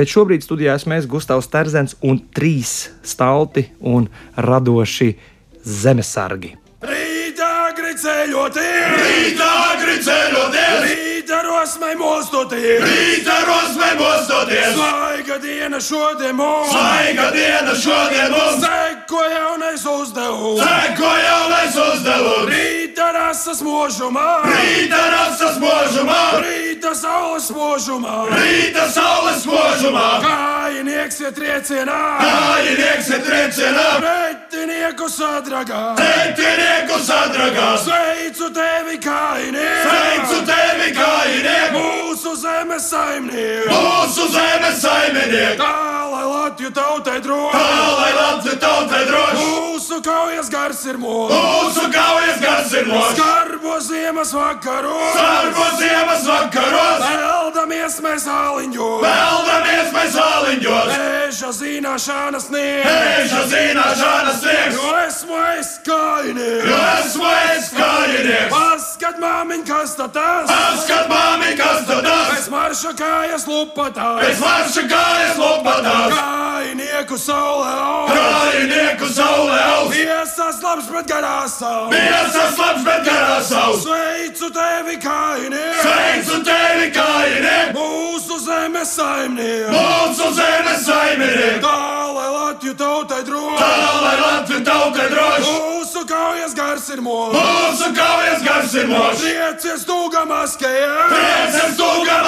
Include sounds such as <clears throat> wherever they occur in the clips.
Bet šobrīd studijā esmu es, Gustavs Terzens, un trīs stalti un radoši zemesargi. Rītā gricēļoties! Rītā gricēļoties! Rītā rosmai mostoties! Rītā rosmai mostoties! Svaiga diena šodien mums! Svaiga diena šodien mums! Seko jaunais uzdevums! Seko jaunais uzdevums! Rītā rasas mūžumā! Rītā rasas mūžumā! Rītā saules mūžumā! Rīta saules mūžumā! Kājinieks ir triecienā! Kājinieks ir triecienā! Pretinieku sadragā! Pretinieku sadragā! Sveicu tevi, kājinieks! Sveicu tevi, kājinieks! Mūsu zemes saimnieks! Mūsu zemes saimnieks! Tā lai Latviju tautai droši! Tā lai Latviju tautai droši! Mūsu kaujas gars ir mūsu! Mūsu kaujas gars ir mūsu! Skarbo ziemas vakaros! Sarbo ziemas vakaros! Veldamies mēs āliņos! Veldamies mēs āliņos! Eža zināšanas sniegs! Eža zināšanas sniegs! Jo esmu es kājinieks! Jo esmu es kājinieks! Paskat māmiņ, kas tas! Paskat māmiņ, marša kājas lupatās! Pēc marša kājas lopatās! Kājinieku saulē aug! Kājinieku saulē aug! Viesas labs, bet garās savu! Miesas labs, bet garās savs! Sveicu tevi, kājinieks! Sveicu tevi, kājiniek! Mūsu zemes saimnieks! Mūsu zemes saimniek! Tā lai Latviju tautai droši! Tā lai Latviju tautai droši! Mūsu kaujas gars ir mūsu! Mūsu kaujas gars ir mūžs! Priecies tūga maskajā! Prieces tūga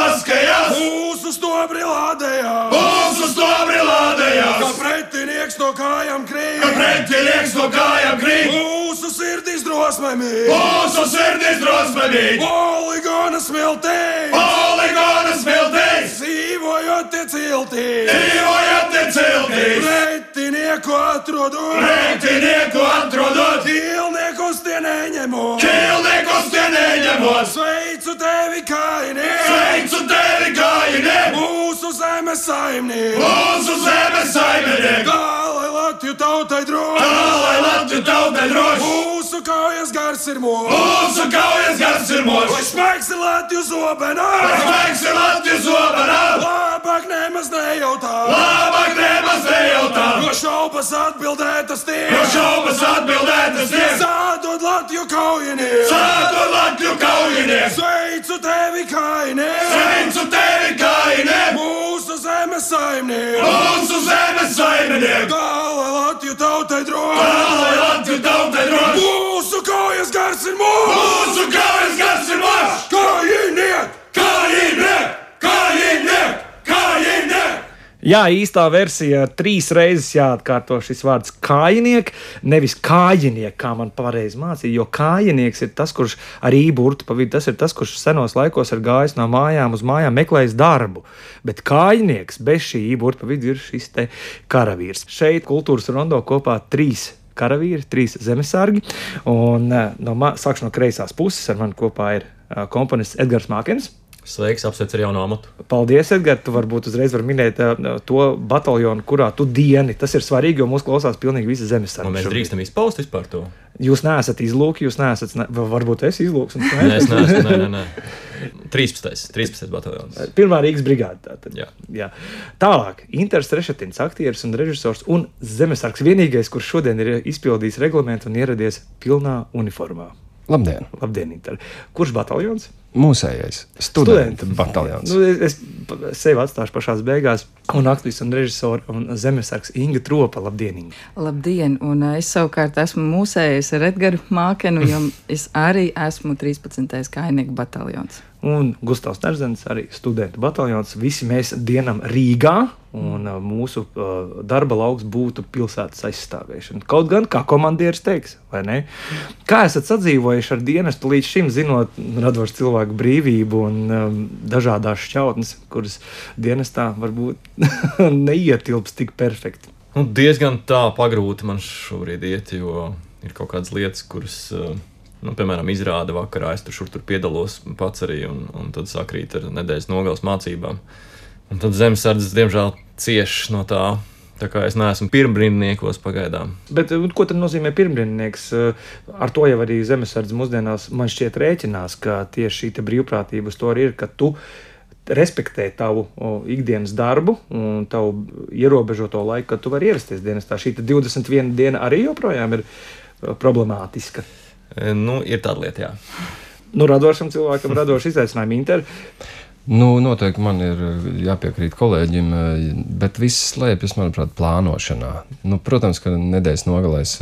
maskajās! Mūsu stobri lādējā! Mūsu stobri Kā lādējās! pretinieks no kājām krīt! pretinieks no kājām krīt! Mūsu sirdis drosmēmī! Mūsu sirdis drosmīgi! Poligona smiltī! Poligona smiltīs! Dzīvojot tie ciltī! Dzīvojat te ciltīs! Pretinieku atrodot! Pretinieku atrodot! Ķīlniekus tie neņemot! Čilniekus tie neņemot! Sveicu tevi, kājinieks! Sveicu tevi, zemes saimnieks! Mūsu zemes saimniek! Tā lai Latviju tautai droši! Tā lai Latviju tautai droši! Mūsu kaujas gars ir mūsu! Mūsu kaujas gars ir Lai mūžs! spēks ir Latviju zobenā! Spēks ir Latvijas zobenā! Labāk nemaz nejautā! Šaubas atbildētas tie! Jo šaubas atbildētas tiek! Sādod Latviju kaujinieks! Sāto Latviju kaujinieks! Sveicu tevi, kājinieks! Sveicu tevi, kājiniek! Mūsu zemes saimnieks! Mūsu zemes saimniek! Tā lai Latviju tautai droši! lai Latviju tautai droši! Mūsu kaujas gars ir mūsu! Mūsu kaujas gars ir mūžs! Kājiniek! Kājiniek! Kājiniek! Jā, īstā versijā trīs reizes jāatkārto šis vārds kājinieks, nevis kājinieks, kā man pareizi mācīja. Jo kājinieks ir tas, kurš ar īburtu pa vidu, tas ir tas, kurš senos laikos ir gājis no mājām uz mājām, meklējis darbu. Bet kājinieks bez šī īburta pa vidu ir šis te karavīrs. Šeit kultūras rondo kopā trīs. Karavīri, trīs zemesargi. Un, eh, no, sākšu no kreisās puses. Ar mani kopā ir eh, komponists Edgars Mākins. Sveiks, apsveic ar jaunu amatu. Paldies, Edgars. Tu varbūt uzreiz vari minēt uh, to bataljonu, kurā tu dieni. Tas ir svarīgi, jo mūsu klausās pilnīgi visi zemesargi. Un mēs šobrīd. drīkstam izpaust vispār to. Jūs neesat izlūki, jūs neesat. Ne, va- varbūt es izlūks. Nē, es neesmu. Nē, nē, nē. <laughs> 13. 13. bataljons. Pirmā Rīgas brigāde. Jā. Jā. Tālāk, Inters Rešetins, aktieris un režisors un zemesargs vienīgais, kurš šodien ir izpildījis reglamentu un ieradies pilnā uniformā. Labdien! Labdien, Inter. Kurš bataljons? Mūsējais studentu bataljons. Nu, es sevi atstāšu pašā beigās. Un aktris un režisors un zemesargs Inga Tropa. Labdien! Inga. Labdien! Un ā, es savukārt esmu mūsējis ar Edgars Mākenu, jo <laughs> es arī esmu 13. kainieku bataljons. Un Gustavs Nerzens, arī studentu bataljons. Visi mēs dienam Rīgā, un uh, mūsu uh, darba lauks būtu pilsētas aizstāvēšana. Kaut gan, kā komandieris teiks, vai ne? Kā esat sadzīvojuši ar dienestu līdz šim, zinot radošu cilvēku brīvību un um, dažādās šķautnes, kuras dienestā varbūt <laughs> neietilps tik perfekti? Nu, diezgan tā pagrūti man šobrīd iet, jo ir kaut kādas lietas, kuras, eh, nu, piemēram, izrāda vakarā. Es tur, šur, tur piedalos pats arī, un, un tad sakrīt ar nedēļas nogales mācībām. Un tad zemesardzes, diemžēl, cieš no tā Tā kā es neesmu pirmbrīdniekos pagaidām. Bet, uh, ko tad nozīmē pirmbrīdnieks? Uh, Ar to jau arī zemesardze mūsdienās man šķiet rēķinās, ka tieši šī brīvprātība uz to arī ir, ka tu respektē tavu ikdienas darbu un tavu ierobežoto laiku, kad tu vari ierasties dienestā. Šī 21 diena arī joprojām ir problemātiska. E, Nu, ir tāda lieta, jā. Nu, radošam cilvēkam radoši izaicinājumi Inter. Nu, noteikti man ir eh, jāpiekrīt kolēģim, eh, bet viss slēpjas, manuprāt, plānošanā. Nu, protams, ka nedēļas nogalēs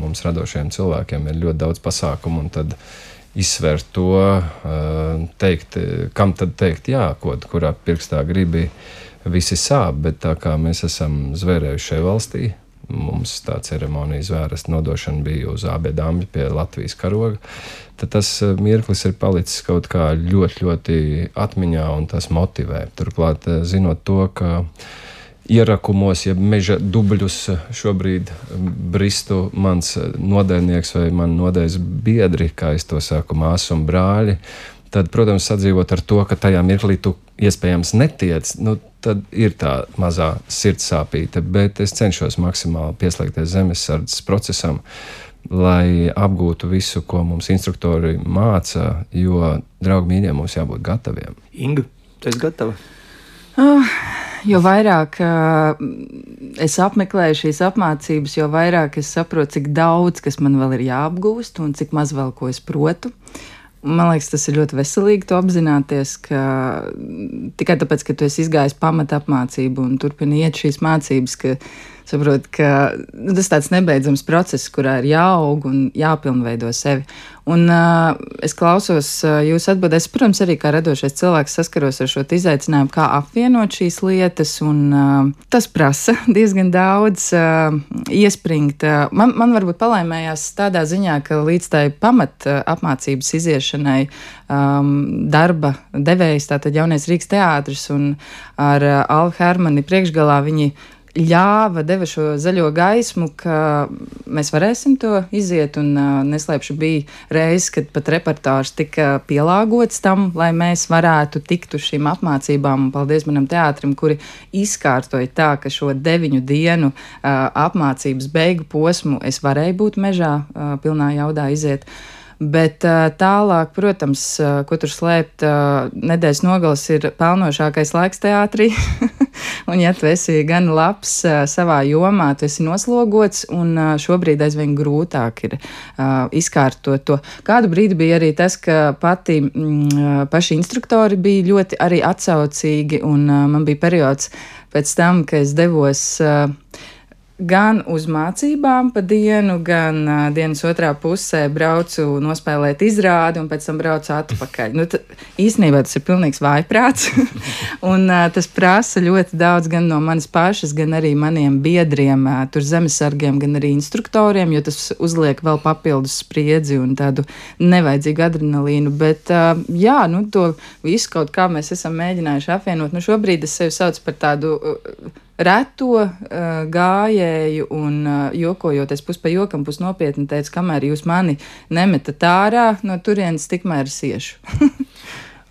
mums radošiem cilvēkiem ir ļoti daudz pasākumu, un tad izsvērt to, teikt, kam tad teikt jā, ko, kurā pirkstā gribi, visi sāp, bet tā kā mēs esam zvērējuši šai valstī, mums tā ceremonijas vēras nodošana bija uz abiem pie Latvijas karoga. Tad tas eh, mirklis ir palicis kaut kā ļoti, ļoti atmiņā, un tas motivē. Turklāt, eh, zinot to, ka ierakumos, ja meža dubļus šobrīd bristu mans nodēļnieks vai man nodēļas biedri, kā es to saku, māsu un brāļi, tad, protams, sadzīvot ar to, ka tajā mirklī tu iespējams netiec, nu, tad ir tā mazā sirds sāpīte, bet es cenšos maksimāli pieslēgties zemesardzes procesam, lai apgūtu visu, ko mums instruktori māca, jo, draugi mīļie, mums jābūt gataviem. Inga, tu esi gatava? Oh, jo vairāk uh, es apmeklēju šīs apmācības, jo vairāk es saprotu, cik daudz kas man vēl ir jāapgūst un cik maz vēl ko es protu. Man liekas, tas ir ļoti veselīgi to apzināties, ka tikai tāpēc, ka tu esi izgājis pamata apmācību un turpini iet šīs mācības, ka saprotu, ka nu, tas ir tāds nebeidzams process, kurā ir jāaug un jāpilnveido sevi. Un uh, es klausos uh, jūsu atbildēs, protams, arī kā radošais cilvēks saskaros ar šo izaicinājumu, kā apvienot šīs lietas, un uh, tas prasa <laughs> diezgan daudz uh, iespringt. Uh, man, man varbūt palaimējās tādā ziņā, ka līdz tai pamat uh, apmācības iziešanai um, darba devējs, tātad jaunais Rīgas teātris un ar uh, Alhu Hermani priekšgalā viņi ļāva, deva šo zaļo gaismu, ka mēs varēsim to iziet. Un uh, neslēpšu, bija reizes, kad pat reportāžs tika pielāgots tam, lai mēs varētu tikt uz šīm apmācībām. Un paldies manam teātrim, kuri izkārtoja tā, ka šo deviņu dienu uh, apmācības beigu posmu es varēju būt mežā, uh, pilnā jaudā iziet. Bet tālāk, protams, ko tur slēpt, nedēļas nogales ir pelnošākais laiks teātrī. <laughs> un, ja tu esi gan labs savā jomā, tu esi noslogots, un šobrīd aizvien grūtāk ir izkārtot to. Kādu brīdi bija arī tas, ka pati mm, paši instruktori bija ļoti atsaucīgi, un man bija periods pēc tam, kad es devos gan uz mācībām pa dienu, gan uh, dienas otrā pusē braucu nospēlēt izrādi un pēc tam braucu atpakaļ. Nu, īstenībā tas ir pilnīgs vājprāts. <laughs> un uh, tas prasa ļoti daudz gan no manas pašas, gan arī maniem biedriem, uh, tur zemesargiem, gan arī instruktoriem, jo tas uzliek vēl papildus spriedzi un tādu nevajadzīgu adrenalīnu. Bet uh, jā, nu, to visu kaut kā mēs esam mēģinājuši apvienot. Nu, šobrīd es sevi saucu par tādu. Uh, reto uh, gājēju un uh, jokojoties pus pa jokam, pus nopietni teica, kamēr jūs mani nemetat ārā, no turienes tikmēr siešu. <laughs>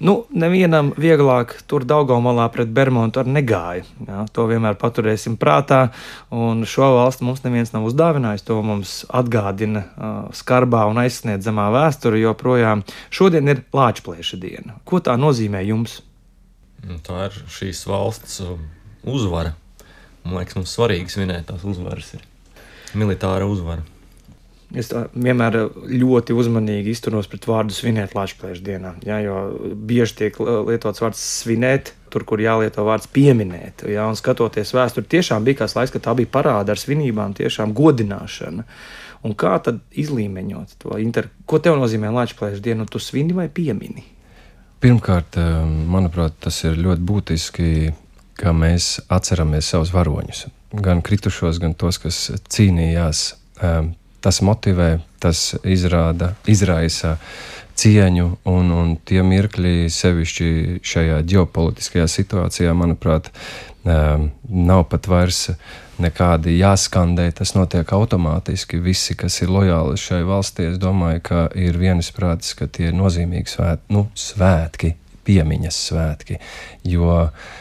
Nu, nevienam vieglāk tur Daugamalā pret Bermontu ar negāja. Jā, to vienmēr paturēsim prātā, un šo valstu mums neviens nav uzdāvinājis. To mums atgādina uh, skarbā un aizsniedzamā vēsture, jo projām šodien ir Lāčplēša diena. Ko tā nozīmē jums? Nu, tā ir šīs valsts uzvara. Man liekas, mums svarīgi svinēt tās uzvaras. Ir militāra uzvara. Es vienmēr ļoti uzmanīgi izturos pret vārdu svinēt Latvijas dienā. Jā, jo bieži tiek lietots vārds svinēt, tur, kur jālieto vārds pieminēt. Jā, un skatoties vēsturē, tiešām bija kāds laiks, kad tā bija parāda ar svinībām, tiešām godināšana. Un kā tad izlīmeņot to inter... Ko tev nozīmē Latvijas diena? Tu svini vai piemini? Pirmkārt, manuprāt, tas ir ļoti būtiski ka mēs atceramies savus varoņus, gan kritušos, gan tos, kas cīnījās. Ehm, tas motivē, tas izrāda, izraisa cieņu, un, un tie mirkļi, sevišķi šajā ģeopolitiskajā situācijā, manuprāt, ehm, nav pat vairs nekādi jāskandē. Tas notiek automātiski. Visi, kas ir lojāli šai valstī, es domāju, ka ir vienisprātis, ka tie ir nozīmīgi svētki, nu, svētki piemiņas svētki. Jo uh,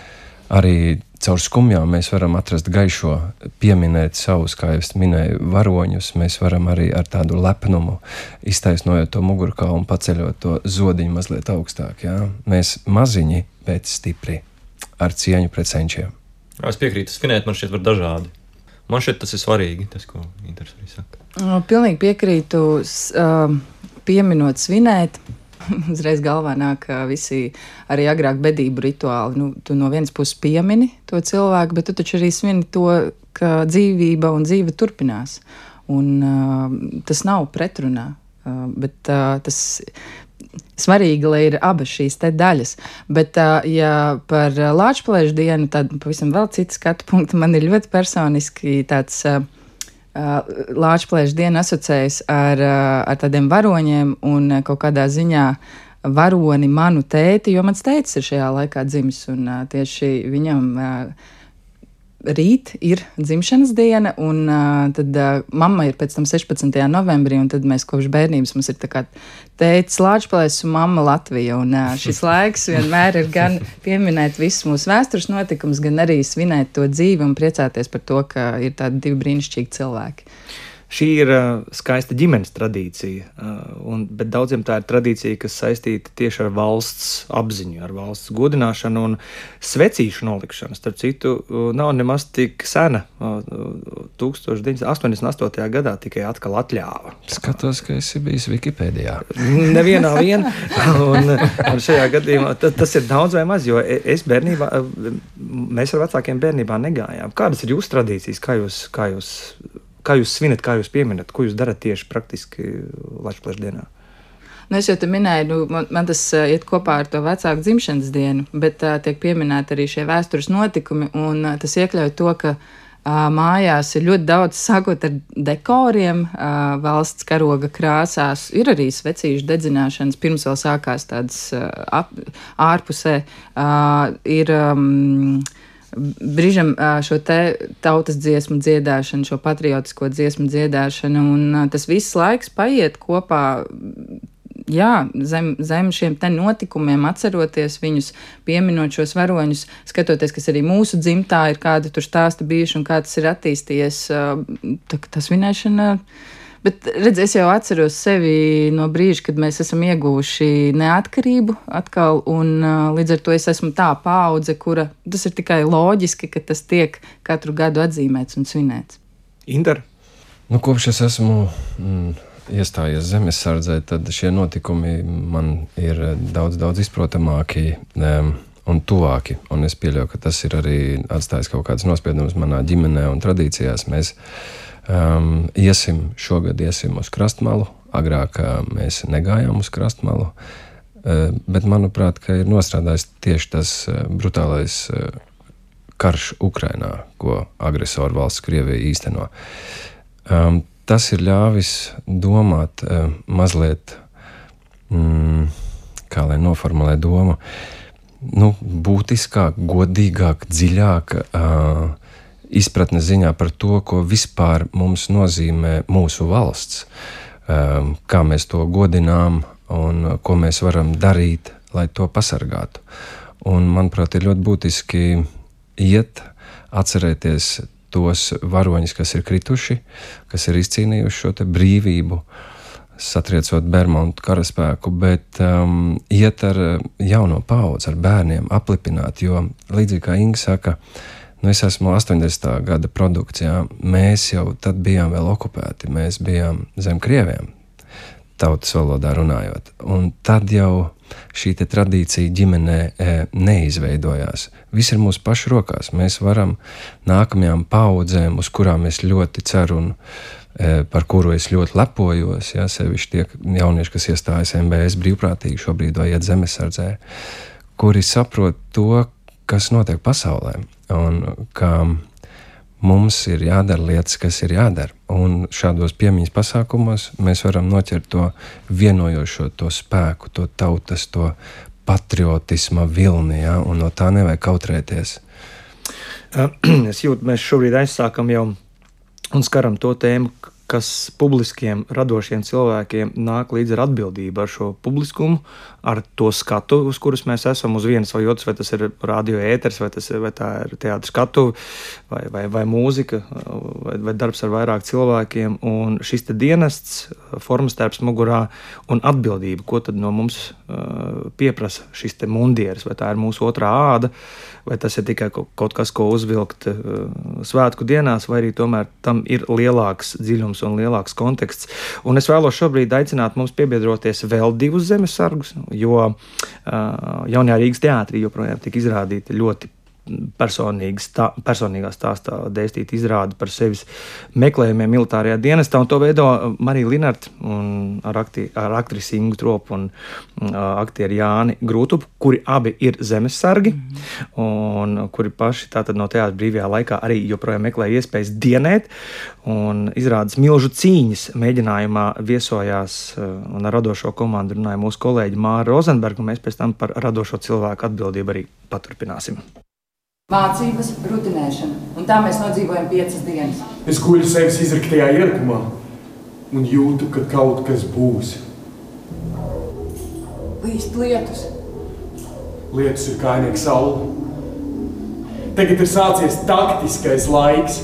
arī caur skumjām mēs varam atrast gaišo, pieminēt savus, kā jau minēju, varoņus. Mēs varam arī ar tādu lepnumu iztaisnojot to mugurkaulu un paceļot to zodiņu mazliet augstāk. Jā. Mēs maziņi, bet stipri ar cieņu pret senčiem. Es piekrītu, svinēt man šķiet var dažādi. Man šķiet tas ir svarīgi, tas, ko Inters arī saka. Pilnīgi piekrītu, ā, pieminot svinēt. <laughs> Uzreiz galvā nāk visi arī agrāk bedību rituāli. Nu, tu no vienas puses piemini to cilvēku, bet tu taču arī svini to, ka dzīvība un dzīve turpinās. Un, uh, tas nav pretrunā, uh, bet uh, tas svarīgi, lai ir abas šīs daļas. Bet, uh, ja par Latvijas dienu, tad pavisam vēl cits skatu punkts man ir ļoti personiski tāds. Uh, Latvijas diena asociējas ar, ar tādiem varoņiem un kaut kādā ziņā varoni manu tēti, jo mans tētis ir šajā laikā dzimis un tieši viņam rīt ir dzimšanas diena, un uh, tad uh, mamma ir pēc tam 16. novembrī, un tad mēs kopš bērnības mums ir tā kā tētis Latvijas un mamma Latvija. Un uh, šis <laughs> laiks vienmēr ir gan pieminēt visus mūsu vēstures notikumus, gan arī svinēt to dzīvi un priecāties par to, ka ir tādi divi brīnišķīgi cilvēki. Šī ir skaista ģimenes tradīcija, un, bet daudziem tā ir tradīcija, kas saistīta tieši ar valsts apziņu, ar valsts godināšanu un svecīšu nolikšanu. Starp citu, nav nemaz tik sena. Uh, 1988. gadā tikai atkal atļāva. Skatos, ka esi bijis Wikipēdijā. Nevienā vien. Un, un šajā gadījumā ta- tas ir daudz vai maz, jo e- es bērnībā, mēs ar vecākiem bērnībā negājām. Kādas ir jūsu tradīcijas, kā jūs, kā jūs, kā jūs svinat, kā jūs pieminat, ko jūs darat tieši praktiski Latvijas dienā? Nu, es jau te minēju, nu, man, man tas uh, iet kopā ar to vecāku dzimšanas dienu, bet uh, tiek pieminēti arī šie vēstures notikumi, un uh, tas iekļauj to, ka uh, mājās ir ļoti daudz sākot ar dekoriem, uh, valsts karoga krāsās, ir arī svecīšu dedzināšanas, pirms vēl sākās tādas uh, ap, ārpusē. Uh, ir, um, Brīžam šo tautas dziesmu dziedāšanu, šo patriotisko dziesmu dziedāšanu, un tas viss laiks paiet kopā jā, zem, zem šiem te notikumiem, atceroties viņus, pieminot šos varoņus, skatoties, kas arī mūsu dzimtā ir, kāda tur stāsta bijuši un kā tas ir attīstījies. Tā, tas vinēšana. Bet redz, es jau atceros sevi no brīža, kad mēs esam ieguvuši neatkarību atkal, un uh, līdz ar to es esmu tā paudze, kura tas ir tikai loģiski, ka tas tiek katru gadu atzīmēts un svinēts. Indra, Nu, kopš es esmu mm, iestājies zemesardzē, tad šie notikumi man ir daudz, daudz izprotamāki. Um, Un tuvāki. Un es pieļauju, ka tas ir arī atstājis kaut kādas nospiedumus manā ģimenē un tradīcijās. Mēs um, iesim šogad iesim uz krastmalu. Agrāk uh, mēs negājām uz krastmalu. Uh, bet manuprāt, ka ir nostrādājis tieši tas uh, brutālais uh, karš Ukrainā, ko agresoru valsts Krievija īsteno. Um, tas ir ļāvis domāt uh, mazliet, mm, kā lai noformulē domu, nu, būtiskāk, godīgāk, dziļāk. Uh, Izpratne ziņā par to, ko vispār mums nozīmē mūsu valsts, um, kā mēs to godinām un uh, ko mēs varam darīt, lai to pasargātu. Un, manuprāt, ir ļoti būtiski iet, atcerēties tos varoņus, kas ir krituši, kas ir izcīnījuši šo brīvību, satriecot Bermudu karaspēku, bet um, iet ar uh, jauno paudzi, ar bērniem, aplipināt. Jo līdzīgi kā Inga saka, nu es esmu 80. gada produkts, jā, mēs jau tad bijām vēl okupēti, mēs bijām zem krieviem, tautas valodā runājot. Un tad jau šī tradīcija ģimenē e, neizveidojās. Viss ir mūsu pašu rokās. Mēs varam nākamajām paudzēm, uz kurām es ļoti ceru un e, par kuru es ļoti lepojos, ja sevišķi tie jaunieši, kas iestājas MBS brīvprātīgi šobrīd vai iet zemesardzē, kuri saprot to, kas notiek pasaulē un ka mums ir jādara lietas, kas ir jādara. Un šādos piemiņas pasākumos mēs varam noķert to vienojošo to spēku, to tautas, to patriotisma vilni, ja? un no tā nevajag kautrēties. <clears throat> es jūtu, mēs šobrīd aizsākam jau un skaram to tēmu, kas publiskiem, radošiem cilvēkiem nāk līdzi ar atbildību, ar šo publiskumu, ar to skatu, uz kuras mēs esam uz vienas vai otras, vai tas ir radio ēteris, vai tas vai ir teātris skatu, vai, vai, vai mūzika, vai, vai darbs ar vairāk cilvēkiem. Un šis dienests, formas tērps mugurā un atbildība, ko tad no mums uh, pieprasa šis mundieris, vai tā ir mūsu otrā āda. Uh, vai tas ir tikai kaut kas, ko uzvilkt uh, svētku dienās, vai arī tomēr tam ir lielāks dziļums un lielāks konteksts. Un es vēlos šobrīd aicināt mums piebiedroties vēl divus zemesargus, jo uh, jaunajā Rīgas teātrī joprojām tika izrādīta ļoti stā, personīgā stāstā dēstīt izrādi par sevis meklējumiem militārajā dienestā, un to veido Marija Linarta ar, akti, ar aktrisi Ingu Tropu un uh, aktieru Jāni Grūtupu, kuri abi ir zemesargi, mm. un kuri paši tātad no teātra brīvajā laikā arī joprojām meklē iespējas dienēt, un izrādes milžu cīņas mēģinājumā viesojās uh, un ar radošo komandu runāja mūsu kolēģi Māra Rozenberga, un mēs pēc tam par radošo cilvēku atbildību arī paturpināsim. Mācības, rutinēšana. Un tā mēs nodzīvojam piecas dienas. Es guļu sevis izraktajā ierakumā un jūtu, ka kaut kas būs. Līst lietus. Lietus ir kainieka saule. Tagad ir sācies taktiskais laiks,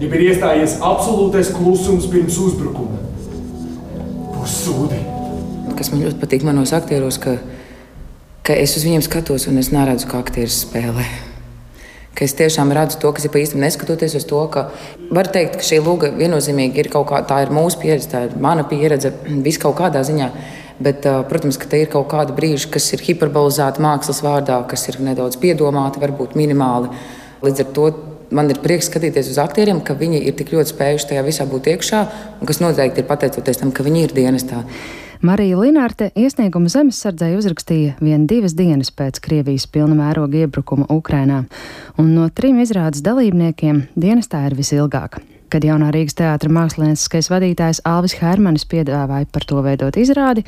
ja ir iestājies absolūtais klusums pirms uzbrukuma. Būs sūdi. Kas man ļoti patīk manos aktieros, ka, ka es uz viņiem skatos un es neredzu, kā aktieris spēlē ka es tiešām redzu to, kas ir pa īstam, neskatoties uz to, ka var teikt, ka šī lūga viennozīmīgi ir kaut kā, tā ir mūsu pieredze, tā ir mana pieredze, <clears throat> vis kaut kādā ziņā. Bet, protams, ka te ir kaut kāda brīža, kas ir hiperbolizēta mākslas vārdā, kas ir nedaudz piedomāti, varbūt minimāli. Līdz ar to man ir prieks skatīties uz aktieriem, ka viņi ir tik ļoti spējuši tajā visā būt iekšā, un kas noteikti ir pateicoties tam, ka viņi ir dienestā. Marija Linārte iesniegumu zemesardzei uzrakstīja vien divas dienas pēc Krievijas pilna mēroga iebrukuma Ukrainā, un no trim izrādes dalībniekiem dienestā ir visilgāk. Kad jaunā Rīgas teātra mākslinieckais vadītājs Alvis Hermanis piedāvāja par to veidot izrādi,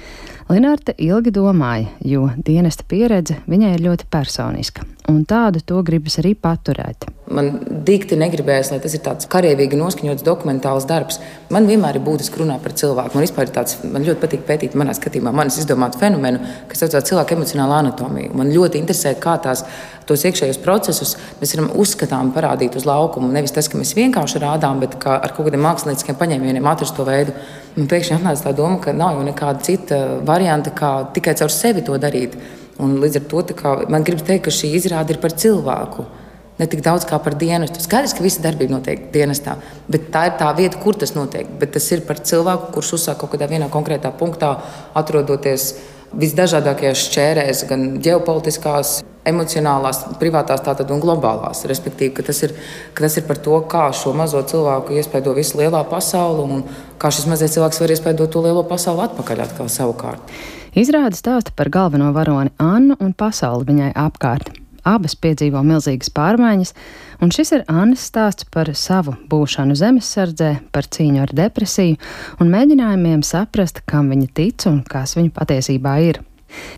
Linārte ilgi domāja, jo dienesta pieredze viņai ir ļoti personiska un tādu to gribas arī paturēt. Man dikti negribējās, lai tas ir tāds karavīgi noskaņots dokumentāls darbs. Man vienmēr ir būtiski runāt par cilvēku. Man, tāds, man ļoti patīk pētīt, manā skatījumā, manas izdomātu fenomenu, kas saucās cilvēka emocionāla anatomija. Man ļoti interesē, kā tās, tos iekšējos procesus mēs varam uzskatām parādīt uz laukumu. Nevis tas, ka mēs vienkārši rādām, bet ar kaut kādiem mākslinieciskiem paņēmieniem atrast to veidu. Man pēkšņi atnāca tā doma, ka nav jau nekāda cita varianta, kā tikai caur sevi to darīt. Un līdz ar to kā, man gribas teikt, ka šī izrāde ir par cilvēku. Ne tik daudz kā par dienestu. Skaidrs, ka visa darbība notiek dienestā, bet tā ir tā vieta, kur tas notiek. Bet tas ir par cilvēku, kurš uzsāk kaut kādā vienā konkrētā punktā, atrodoties visdažādākajās šķērēs, gan ģeopolitiskās, emocionālās, privātās tātad, un globālās. Respektīvi, ka tas, ir, ka tas ir par to, kā šo mazo cilvēku iespaido visu lielā pasauli un kā šis mazais cilvēks var iespaidot to lielo pasauli atpakaļ atkal savukārt. Izrāda stāsta par galveno varoni Annu un pasauli viņai apkārt. Abas piedzīvo milzīgas pārmaiņas, un šis ir Annas stāsts par savu būšanu zemesardzē, par cīņu ar depresiju un mēģinājumiem saprast, kam viņa tic un kas viņa patiesībā ir.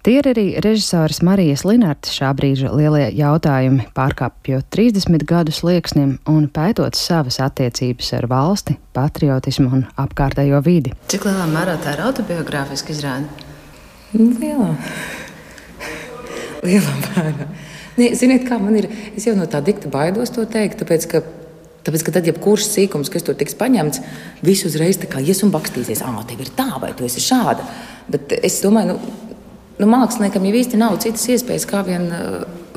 Tie ir arī režisoras Marijas Linārtas šā brīža lielie jautājumi, pārkāpjot 30 gadu slieksnim un pētot savas attiecības ar valsti, patriotismu un apkārtējo vidi. Cik lielā mērā tā ir autobiogrāfiska izrāde? Nu, lielā. Lielā mērā. Nē, ziniet, kā man ir, es jau no tā dikta baidos to teikt, tāpēc, ka, tāpēc, ka tad jebkurš sīkums, kas tur tiks paņemts, viss uzreiz ies un bakstīsies, ah, tev ir tā, vai tu esi šāda. Bet es domāju, nu, nu māksliniekam jau īsti nav citas iespējas, kā vien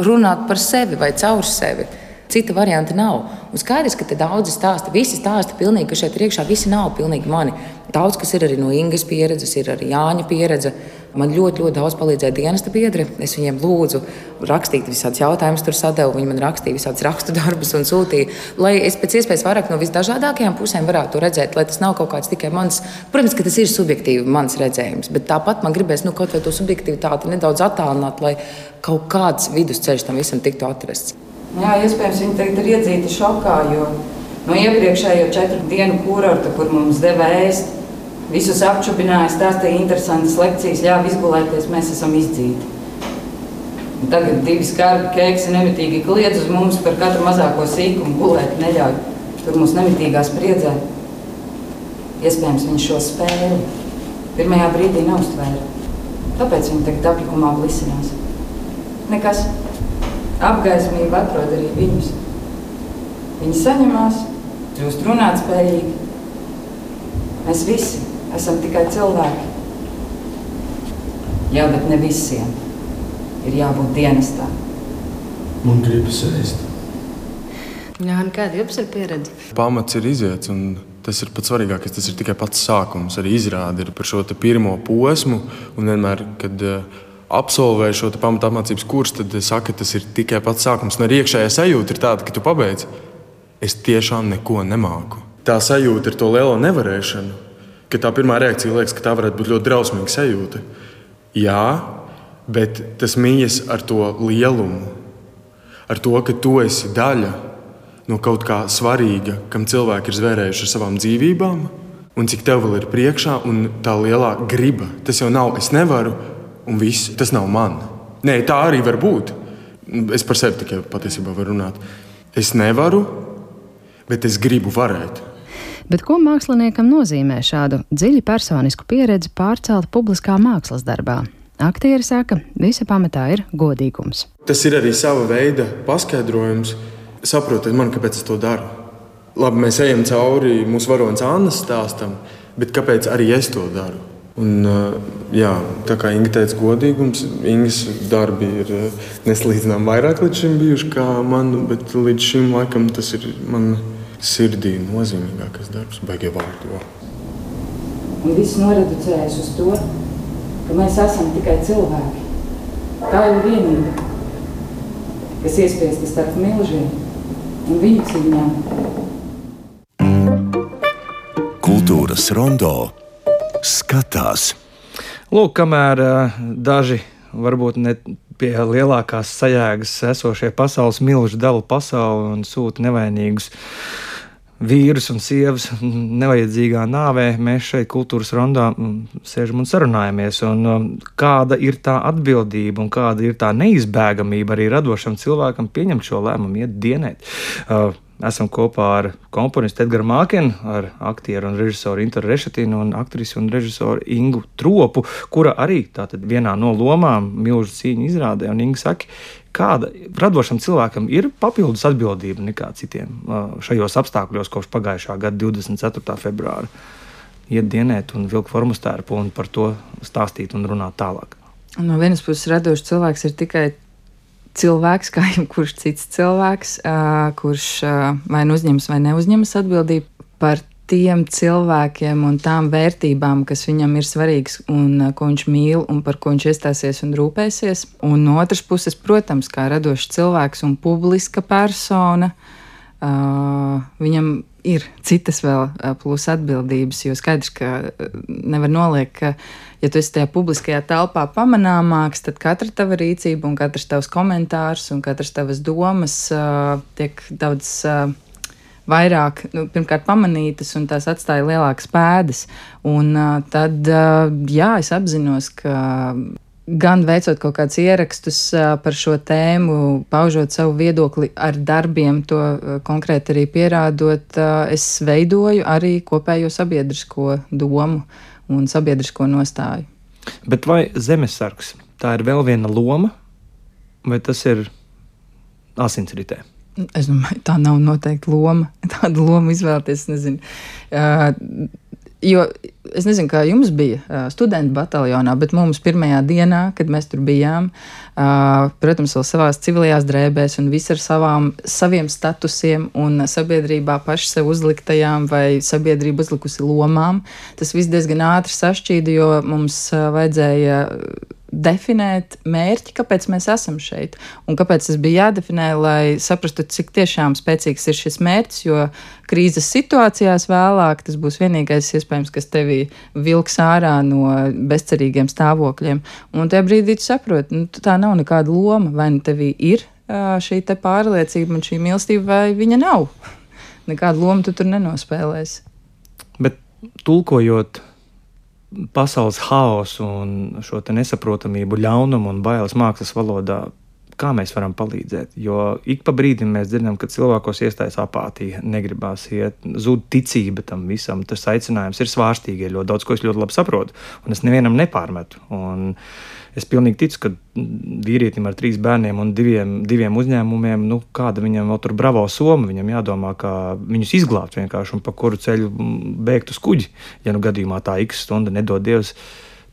runāt par sevi vai caur sevi. Cita varianta nav. Un skaidrs, ka daudzi stāsta, visi stāsta pilnīgi, ka šeit iekšā visi nav pilnīgi mani. Daudz kas ir arī no Ingas pieredzes, ir arī Jāņa pieredze. Man ļoti, ļoti daudz palīdzēja dienesta biedri. Es viņiem lūdzu rakstīt visādus jautājumus, tur sadēlu. Viņi man rakstīja visādus rakstu darbus un sūtīja, lai es pēc iespējas vairāk no visdažādākajām pusēm varētu redzēt, lai tas nav kaut kāds tikai mans. Protams, ka tas ir subjektīvi mans redzējums, bet tāpat man gribēs nu, kaut vai to subjektivitāti nedaudz attālināt, lai kaut kāds vidusceļš tam visam tiktu atrasts. Jā, iespējams, viņi tagad ir iedzīti šokā, jo no iepriekšējo četru dienu kurorta, kur mums deva ēst, Visus apčubināja, stāstīja interesantas lekcijas, ļāva izgulēties, mēs esam izdzīti. Tagad divi skarbi keksi nemitīgi kliedz uz mums par katru mazāko sīkumu, gulēt neļauj. Tur mums nemitīgā spriedzē. Iespējams, viņš šo spēli pirmajā brīdī neuztvēra. Tāpēc viņi tagad aplikumā blisinās. Nekas. Apgaismība atrod arī viņus. Viņi saņemās, kļūst runāt spējīgi. Mēs visi esam tikai cilvēki. Jā, bet ne visiem ir jābūt dienestā. Man gribas ēst. Jā, un kāda jums ir pieredze? Pamats ir iziets, un tas ir pats svarīgākais. Tas ir tikai pats sākums. Arī izrāde ir par šo pirmo posmu. Un vienmēr, kad uh, absolvēju šo pamatu apmācības kursu, tad saka, ka tas ir tikai pats sākums. Un arī iekšējā sajūta ir tāda, ka tu pabeidz. Es tiešām neko nemāku. Tā sajūta ir to lielo nevarēšanu, ka tā pirmā reakcija liekas, ka tā varētu būt ļoti drausmīga sajūta. Jā, bet tas mījas ar to lielumu, ar to, ka tu esi daļa no kaut kā svarīga, kam cilvēki ir zvērējuši ar savām dzīvībām, un cik tev vēl ir priekšā, un tā lielā griba. Tas jau nav, es nevaru, un viss, tas nav man. Nē, tā arī var būt. Es par sevi tikai patiesībā varu runāt. Es nevaru, bet es gribu varēt. Bet ko māksliniekam nozīmē šādu dziļi personisku pieredzi pārcelt publiskā mākslas darbā? Aktieri saka, visa pamatā ir godīgums. Tas ir arī sava veida paskaidrojums. Saprotiet, man kāpēc es to daru. Labi, mēs ejam cauri mūsu varonas Annas stāstam, bet kāpēc arī es to daru? Un, jā, tā kā Inga teica, godīgums, Ingas darbi ir nesalīdzināmāk vairāk līdz šim bijuši kā man, bet līdz šim laikam tas ir man sirdī nozīmīgākais darbs, beigie vārdu. Un viss noreducējas uz to, ka mēs esam tikai cilvēki. Tā ir vienība, kas iespiesta starp milžiem un viņu cīņām. Kultūras rondo skatās. Lūk, kamēr daži varbūt ne pie lielākās sajēgas esošie pasaules milži dala pasauli un sūta nevainīgus vīrus un sievas nevajadzīgā nāvē, mēs šeit, kultūras rondā, sēžam un sarunājamies. Un, kāda ir tā atbildība un kāda ir tā neizbēgamība arī radošam cilvēkam pieņemt šo lēmumu, iet dienēt? Uh, Esam kopā ar komponistu Edgars Mākenu, ar aktieru un režisoru Interu Rešetinu un aktrisi un režisoru Ingu Tropu, kura arī tātad vienā no lomām milzu cīņu izrādē. Un Inga saka, kāda radošam cilvēkam ir papildus atbildība nekā citiem šajos apstākļos kopš pagājušā gada 24. februāra. Iet dienēt un vilkt formu stērpu un par to stāstīt un runāt tālāk. No vienas puses, radošs cilvēks ir tikai cilvēks, kā jebkurš cits cilvēks, kurš vai nu uzņemas vai neuzņemas atbildību par tiem cilvēkiem un tām vērtībām, kas viņam ir svarīgas un ko viņš mīl un par ko viņš iestāsies un rūpēsies. Un no otras puses, protams, kā radošs cilvēks un publiska persona, viņam ir citas vēl plus atbildības, jo skaidrs, ka nevar noliekt, ka ja tu esi tajā publiskajā telpā pamanāmāks, tad katra tava rīcība un katrs tavs komentārs un katras tavas domas uh, tiek daudz. Uh, vairāk, nu, pirmkārt, pamanītas, un tās atstāja lielākas pēdas. Un uh, tad, jā, es apzinos, ka gan veicot kaut kādus ierakstus par šo tēmu, paužot savu viedokli ar darbiem, to konkrēti arī pierādot, es veidoju arī kopējo sabiedrisko domu un sabiedrisko nostāju. Bet vai zemesargs tā ir vēl viena loma, vai tas ir asinsritē? Es domāju, tā nav noteikti loma. <laughs> Tādu lomu izvēlēties, nezinu. Uh, jo es nezinu, kā jums bija studentu bataljonā, bet mums pirmajā dienā, kad mēs tur bijām, protams, vēl savās civilajās drēbēs un viss ar savām, saviem statusiem un sabiedrībā paši sev uzliktajām vai sabiedrība uzlikusi lomām, tas viss diezgan ātri sašķīda, jo mums vajadzēja definēt mērķi, kāpēc mēs esam šeit. Un kāpēc tas bija jādefinē, lai saprastu, cik tiešām spēcīgs ir šis mērķis, jo krīzes situācijās vēlāk tas būs vienīgais iespējams, kas tevi vilks ārā no bezcerīgiem stāvokļiem. Un tajā brīdī tu saproti, nu, tā nav nekāda loma, vai nu tevī ir šī pārliecība un šī mīlestība, vai viņa nav. <laughs> Nekādu lomu tu tur nenospēlēsi. Bet tulkojot pasaules haosu un šo nesaprotamību, ļaunumu un bailes mākslas valodā. kā mēs varam palīdzēt. Jo ik pa brīdim mēs dzirdam, ka cilvēkos iestājas apātija, negribās iet, zūd ticība tam visam. Tas aicinājums ir svārstīgi, ir ļoti daudz, ko es ļoti labi saprotu, un es nevienam nepārmetu. Un es pilnīgi ticu, ka vīrietim ar trīs bērniem un diviem, diviem uzņēmumiem, nu, kāda viņam vēl tur bravo soma, viņam jādomā, kā viņus izglābt vienkārši un pa kuru ceļu bēgt uz kuģi, ja nu gadījumā tā x stunda nedod Dievs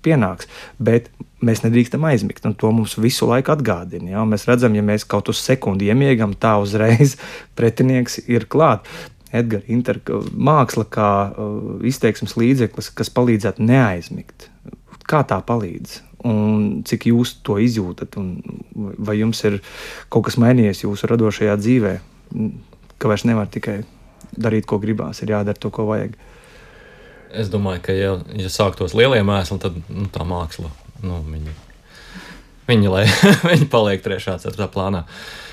pienāks. Bet mēs nedrīkstam aizmigt, un to mums visu laiku atgādina. Ja? Mēs redzam, ja mēs kaut uz sekundi iemiegam, tā uzreiz <laughs> pretinieks ir klāts. Edgars, Inter, māksla kā uh, izteiksmes līdzeklis, kas palīdzētu neaizmigt. Kā tā palīdz? Un cik jūs to izjūtat? Vai jums ir kaut kas mainījies jūsu radošajā dzīvē, ka vairs nevar tikai darīt, ko gribās, ir jādara to, ko vajag? Es domāju, ka, ja, ja sāktos lielie mēsli, tad nu, tā māksla, nu, viņi, viņi, lai, <laughs> viņi paliek trešā, ceturtā plānā.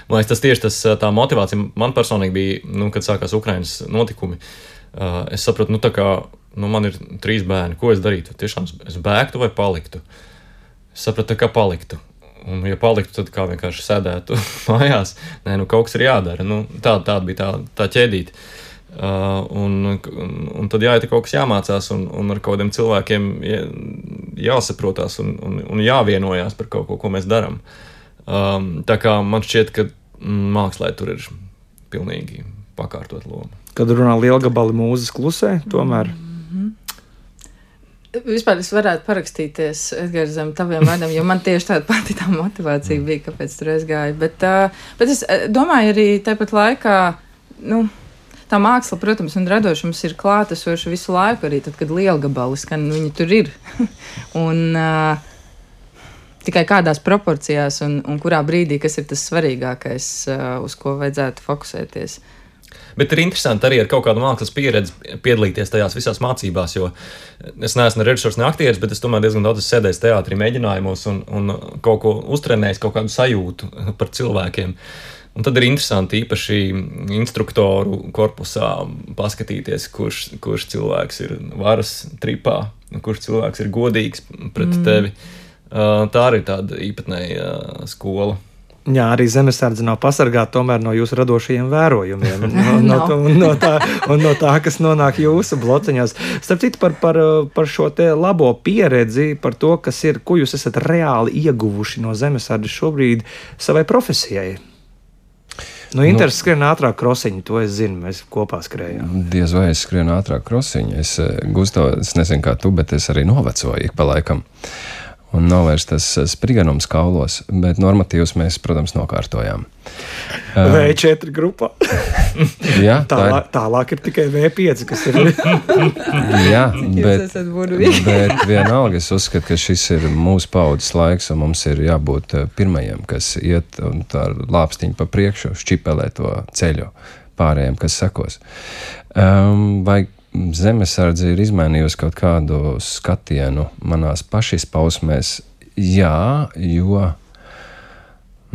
Man liekas, tas tieši tas, tā motivācija man personīgi bija, nu, kad sākās Ukraiņas notikumi. Uh, es sapratu, nu, tā kā nu, man ir trīs bērni, ko es darītu? Tiešām es bēgtu vai paliktu? Es sapratu, ka paliktu. Un, ja paliktu, tad kā vienkārši sēdētu <laughs> mājās. Nē, nu kaut kas ir jādara. Nu, tā, tā bija tā, tā ķēdīte. Uh, un, un, un tad jā, ir kaut kas jāmācās, un, un ar kaut kādiem cilvēkiem jā, jāsaprotās un, un, un jāvienojās par kaut ko, ko mēs darām. Um, tā kā man šķiet, ka mākslā tur ir pilnīgi pakārtot loma. Kad runā liela gabala mūzes klusē, tomēr. Mm -hmm. Vispār es varētu parakstīties Edgars, zem taviem vārdiem, jo man tieši tāda pati tā motivācija bija, kāpēc tur aizgāju. Bet, uh, bet es domāju arī tāpat laikā, nu, tā māksla, protams, un radošums ir klātesoša visu laiku, arī tad, kad liela gabali skan, viņi tur ir. <laughs> un, uh, Tikai kādās proporcijās un, un kurā brīdī, kas ir tas svarīgākais, uh, uz ko vajadzētu fokusēties. Bet ir interesanti arī ar kaut kādu mākslas pieredzi piedalīties tajās visās mācībās, jo es neesmu ne režisors, ne aktieris, bet es tomēr diezgan daudz sēdēju teātrī mēģinājumos un, un kaut ko uztrenējis, kaut kādu sajūtu par cilvēkiem. Un tad ir interesanti īpaši instruktoru korpusā paskatīties, kurš, kurš cilvēks ir varas tripā, kurš cilvēks ir godīgs pret mm. tevi. Tā arī ir tāda īpatnēja skola. Jā, arī zemesardze nav pasargāta tomēr no jūsu radošajiem vērojumiem, <laughs> no, no, no, no, tā, no tā, kas nonāk jūsu blociņos. Starp citu, par, par, par šo labo pieredzi, par to, kas ir, ko jūs esat reāli ieguvuši no zemesardzes šobrīd savai profesijai. Nu, Inters nu, skrien ātrāk krosiņu, to es zinu. Mēs kopā skrējām. Diez vai es skrienu ātrāk krosiņu. Es, eh, Gusto, es nezinu, kā tu, bet es arī novecoju ik pa laikam. Uh, un nav vairs tas eh, spriganums kaulos, bet normatīvus mēs, protams, nokārtojām. V4 grupā. <laughs> jā, tālāk, ir... tālāk ir tikai V5, kas ir. <laughs> jā, bet, bet vienalga es uzskatu, ka šis ir mūsu paudzes laiks, un mums ir jābūt eh, pirmajiem, kas iet un tā ar lāpstiņu pa priekšu, šķipelē to ceļu pārējiem, kas sekos. Um, vai zemesardze ir izmainījusi kaut kādu skatienu manās pašizpausmēs. Jā, jo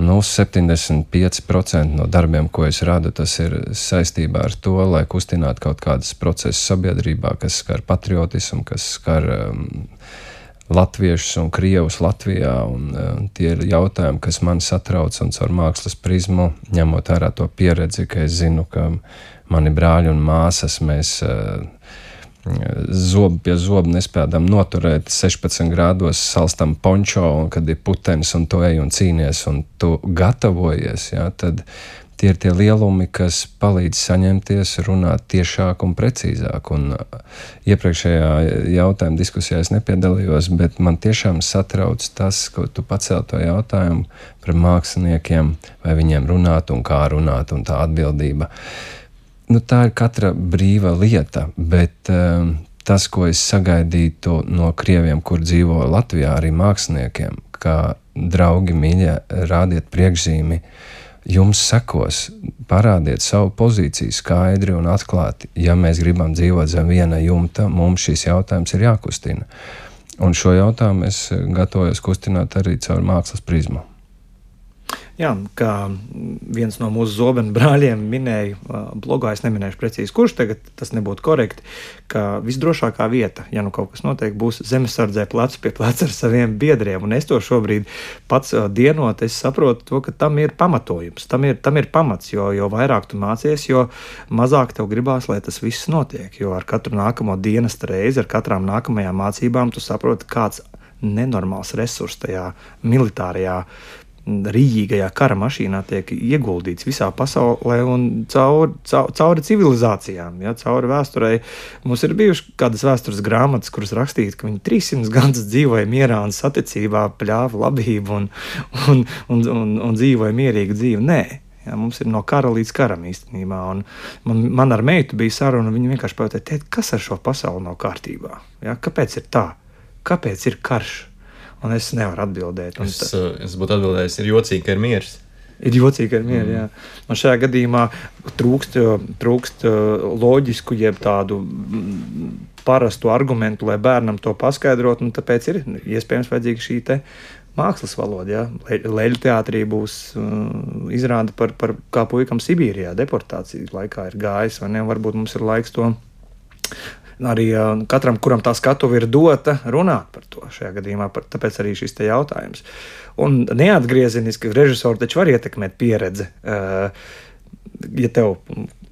nu, 75% no darbiem, ko es radu, tas ir saistībā ar to, lai kustinātu kaut kādas procesus sabiedrībā, kas skar patriotismu, kas skar um, latviešus un krievus Latvijā. Un, um, tie ir jautājumi, kas man satrauc un caur mākslas prizmu, ņemot vērā to pieredzi, ka es zinu, ka mani brāļi un māsas, mēs uh, zobu pie zobu nespējam noturēt 16 grādos, salstam pončo, un kad ir putenis un tu ej un cīnies un tu gatavojies, jā, tad tie ir tie lielumi, kas palīdz saņemties, runāt tiešāk un precīzāk. Un iepriekšējā jautājuma diskusijā es nepiedalījos, bet man tiešām satrauc tas, ko tu pacēli to jautājumu par māksliniekiem, vai viņiem runāt un kā runāt, un tā atbildība. Uh, nu, tā ir katra brīva lieta, bet um, tas, ko es sagaidītu no krieviem, kur dzīvo Latvijā, arī māksliniekiem, kā draugi, mīļie, rādiet priekšzīmi. Jums sekos, parādiet savu pozīciju skaidri un atklāti. Ja mēs gribam dzīvot zem viena jumta, mums šis jautājums ir jākustina. Un šo jautājumu es gatavojos kustināt arī caur mākslas prizmu. Jā, kā viens no mūsu zobenu brāļiem minēja, blogā es neminēšu precīzi, kurš tagad tas nebūtu korekti, ka visdrošākā vieta, ja nu kaut kas notiek, būs zemesardzē plecu pie pleca ar saviem biedriem. Un es to šobrīd pats dienot, es saprotu to, ka tam ir pamatojums, tam ir, tam ir pamats, jo, jo vairāk tu mācies, jo mazāk tev gribās, lai tas viss notiek. Jo ar katru nākamo dienas reizi, ar katrām nākamajām mācībām, tu saproti, kāds nenormāls resurs tajā militārajā rīīgajā kara mašīnā tiek ieguldīts visā pasaulē un cauri, cauri, cauri civilizācijām, ja, cauri vēsturei. Mums ir bijušas kādas vēstures grāmatas, kuras rakstīts, ka viņi 300 <laughs> gadus dzīvoja mierā un saticībā, pļāva labību un, un, un, un, un dzīvoja mierīgu dzīvi. Nē. Ja, mums ir no kara līdz karam īstenībā. Un man, man ar meitu bija saruna, un viņa vienkārši pajautā, kas ar šo pasauli nav kārtībā. Ja, kāpēc ir tā? Kāpēc ir karš? Un es nevaru atbildēt. Un es, uh, es būtu atbildējis, ir jocīgi, ka ir miers. Ir jocīgi, ka ir miers. Mm. Man šajā gadījumā trūkst, trūkst uh, loģisku, jeb tādu mm, parastu argumentu, lai bērnam to paskaidrotu. Tāpēc ir iespējams vajadzīga šī mākslas valoda. Ja? Leļu teātrī būs uh, izrāda par, par kā puikam Sibīrijā deportācijas laikā ir gājis, ne? Varbūt mums ir laiks to arī katram, kuram tā skatuve ir dota, runāt par to šajā gadījumā. Par, tāpēc arī šis jautājums. Un neatgriezeniski režisori taču var ietekmēt pieredzi. Ja tev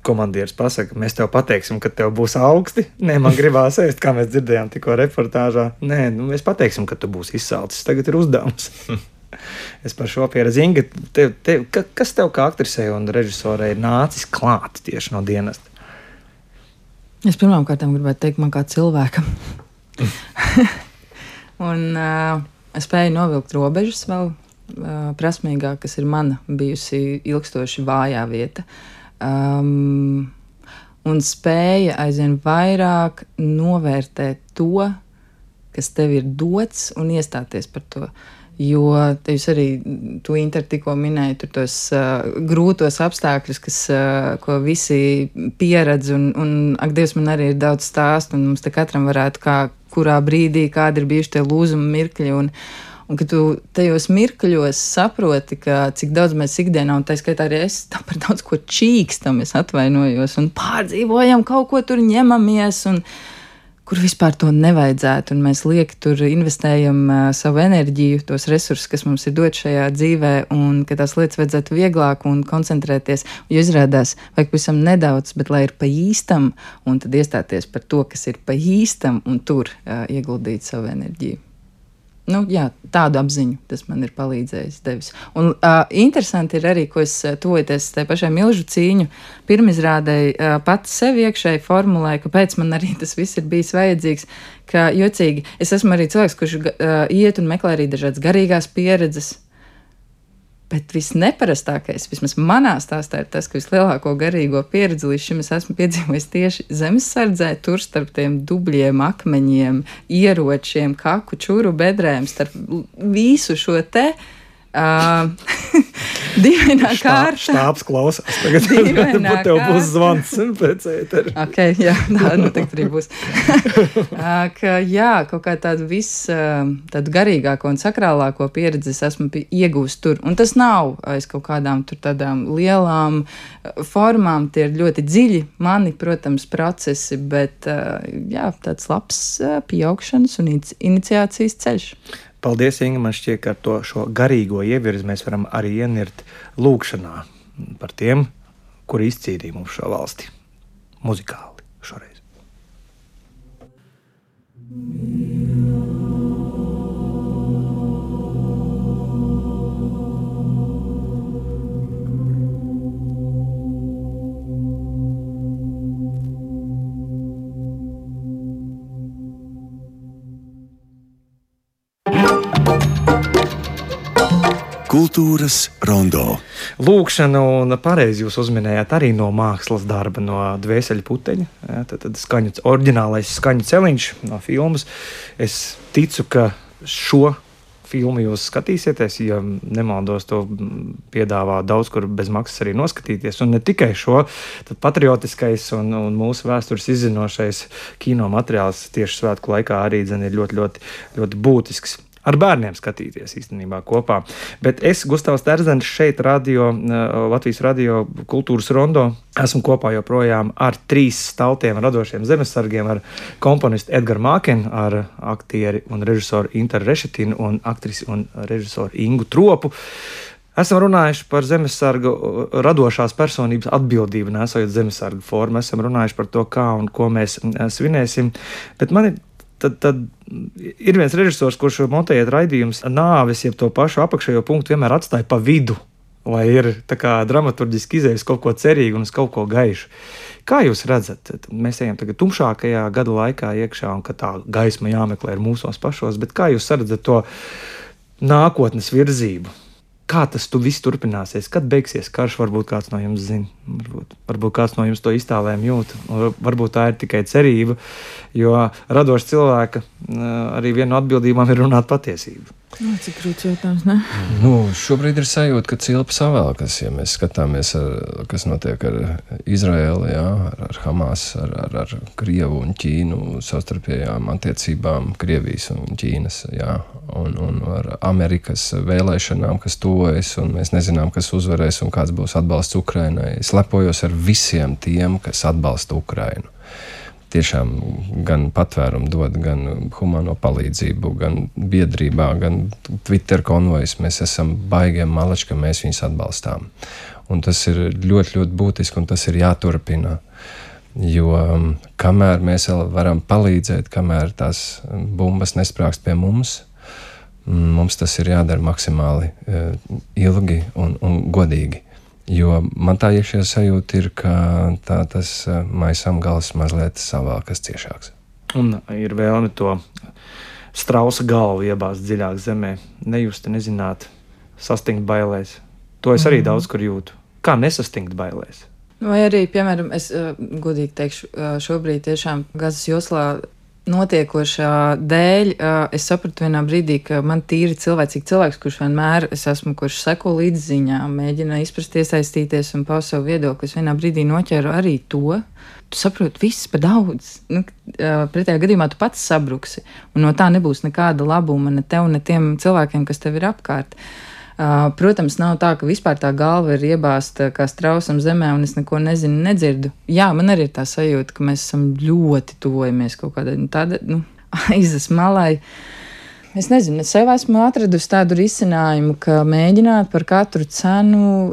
komandieris pasakā, mēs tev pateiksim, ka tev būs augsti. Nē, man gribās ēst, kā mēs dzirdējām tikko reportāžā. Nē, nu, mēs pateiksim, ka tu būsi izsalcis. Tagad ir uzdevums. <laughs> es par šo pieredzi Inga, tev, tev, kas tev kā aktrisei un režisorei nācis klāt tieši no dienesta? Es pirmām kārtām gribētu teikt, man kā cilvēkam. <laughs> un uh, es spēju novilkt robežas vēl uh, prasmīgāk, kas ir mana bijusi ilgstoši vājā vieta. Um, un spēja aizvien vairāk novērtēt to, kas tev ir dots, un iestāties par to. Uh, Jo jūs arī interviju tikko minējāt, tur tos uh, grūtos apstākļus, kas, uh, ko visi pieredz. Un, un ak, Dievs, man arī ir daudz stāstu, un mums te katram varētu, kā, kurā brīdī, kādi ir bijuši tie lūzuma mirkļi. Un, un ka tu tajos mirkļos saproti, ka cik daudz mēs ikdienā, un tā skaitā arī es par daudz ko čīkstam, es atvainojos, un pārdzīvojam, kaut ko tur ņemamies. Un, kur vispār to nevajadzētu. Un mēs lieki tur investējam uh, savu enerģiju, tos resursus, kas mums ir dot šajā dzīvē, un ka tās lietas vajadzētu vieglāk un koncentrēties. Jo izrādās, vajag pavisam nedaudz, bet lai ir pa īstam, un tad iestāties par to, kas ir pa īstam, un tur uh, ieguldīt savu enerģiju nu, jā, tādu apziņu tas man ir palīdzējis. Devis. Un uh, interesanti ir arī, ko es tojoties tai pašai milzu cīņu, pirmizrādēji uh, pats sev iekšēji formulēju, kāpēc man arī tas viss ir bijis vajadzīgs. Ka jocīgi, es esmu arī cilvēks, kurš uh, iet un meklē arī dažādas garīgās pieredzes Bet visneparastākais, vismaz manā stāstā, ir tas, ka vislielāko garīgo pieredzi līdz šim es esmu piedzīvojis tieši zemesardzē, tur starp tiem dubļiem, akmeņiem, ieročiem, kaku, čūru bedrēm, starp visu šo te. Uh, <laughs> <laughs> Dīvainā kārta. Štāps klausās. Tagad <laughs> varbūt tev būs zvans pēc ētera. Ok, jā, tā noteikti arī būs. <laughs> ka, jā, kaut kā tādu visu, tādu garīgāko un sakrālāko pieredzi es esmu iegūst tur. Un tas nav aiz kaut kādām tur tādām lielām formām. Tie ir ļoti dziļi mani, protams, procesi, bet jā, tāds labs pieaugšanas un iniciācijas ceļš. Paldies, Inga. Man šķiet, ka ar to garīgo ievirzi mēs varam arī ienirt lūkšanā par tiem, kuri izcīnīja mums šo valsti muzikāli šoreiz. Yeah. Kultūras rondo. Lūkšana, un pareizi jūs uzminējāt arī no mākslas darba, no dvēseli puteņa. Ja, tad, tad skaņu, oriģinālais skaņu celiņš no filmas. Es ticu, ka šo filmu jūs skatīsieties, ja nemaldos, to piedāvā daudz kur bez maksas arī noskatīties. Un ne tikai šo, patriotiskais un, un mūsu vēstures izzinošais kino materiāls tieši svētku laikā arī dzen, ir ļoti, ļoti, ļoti būtisks. Ar bērniem skatīties īstenībā kopā. Bet es, Gustavs Terzens, šeit radio, Latvijas radio kultūras rondo, esmu kopā joprojām ar trīs staltiem radošiem zemesargiem, ar komponistu Edgars Mākenu, ar aktieri un režisoru Interu Rešetinu un aktrisi un režisoru Ingu Tropu. Esam runājuši par zemesargu radošās personības atbildību, nesot zemesargu formu. Esam runājuši par to, kā un ko mēs svinēsim. Bet man ir tad, tad ir viens režisors, kurš montējot raidījumus, nāves, jeb to pašu apakšējo punktu vienmēr atstāja pa vidu. Lai ir dramaturgiski izdevies kaut ko cerīgu un uz kaut ko gaišu. Kā jūs redzat, mēs ejam tagad tumšākajā gada laikā iekšā, un ka tā gaisma jāmeklē ir mūsos pašos, bet kā jūs redzat to nākotnes virzību? Kā tas tu viss turpināsies? Kad beigsies karš? Varbūt kāds no jums zina, varbūt, varbūt kāds no jums to iztālēm jūt. Varbūt tā ir tikai cerība, jo radošs cilvēka arī viena no atbildībām ir runāt patiesību. Nu, cik grūts jautājums, ne? Nu, šobrīd ir sajūta, ka cilpa savēlkas, ja mēs skatāmies, ar, kas notiek ar Izraēlu, jā, ar, ar Hamas, ar, ar, ar Krievu un Ķīnu savstarpējām attiecībām, Krievijas un Ķīnas, jā, un, un ar Amerikas vēlēšanām, kas tuvojas, un mēs nezinām, kas uzvarēs un kāds būs atbalsts Ukrainai. Es lepojos ar visiem tiem, kas atbalsta Ukrainu tiešām gan patvērumu dod, gan humano palīdzību, gan biedrībā, gan Twitter konvojas. Mēs esam baigiem malači, ka mēs viņus atbalstām. Un tas ir ļoti, ļoti būtiski, un tas ir jāturpina. Jo um, kamēr mēs vēl varam palīdzēt, kamēr tās bumbas nesprāgst pie mums, mm, mums tas ir jādara maksimāli uh, ilgi un, un godīgi. Jo man tā iekšējā sajūta ir, ka tā, tas eh, maisām gals mazliet savākas ciešāks. Un ir vēlme to strausa galvu iebāzt dziļāk zemē, nejusti, nezināt, sastingt bailēs. To es arī mm -hmm. daudz kur jūtu. Kā nesastingt bailēs? Vai arī, piemēram, es uh, godīgi teikšu, uh, šobrīd tiešām Gazas joslā notiekošā dēļ es sapratu vienā brīdī, ka man tīri cilvēcīgi cilvēks, kurš vienmēr es esmu, kurš seko līdzi ziņām, mēģina izprast, iesaistīties un paust savu viedokli. Es vienā brīdī noķēru arī to. Tu saproti, viss par daudz. Nu, pretējā gadījumā tu pats sabruksi, un no tā nebūs nekāda labuma ne tev, ne tiem cilvēkiem, kas tev ir apkārt. Uh, Protams, nav tā, ka vispār tā galva ir iebāzta kā strausam zemē, un es neko nezinu, nedzirdu. Jā, man arī ir tā sajūta, ka mēs esam ļoti tuvojamies kaut kādai nu, tādai nu, <laughs> aizas malai. Es nezinu, es sev esmu atradusi tādu risinājumu, ka mēģināt par katru cenu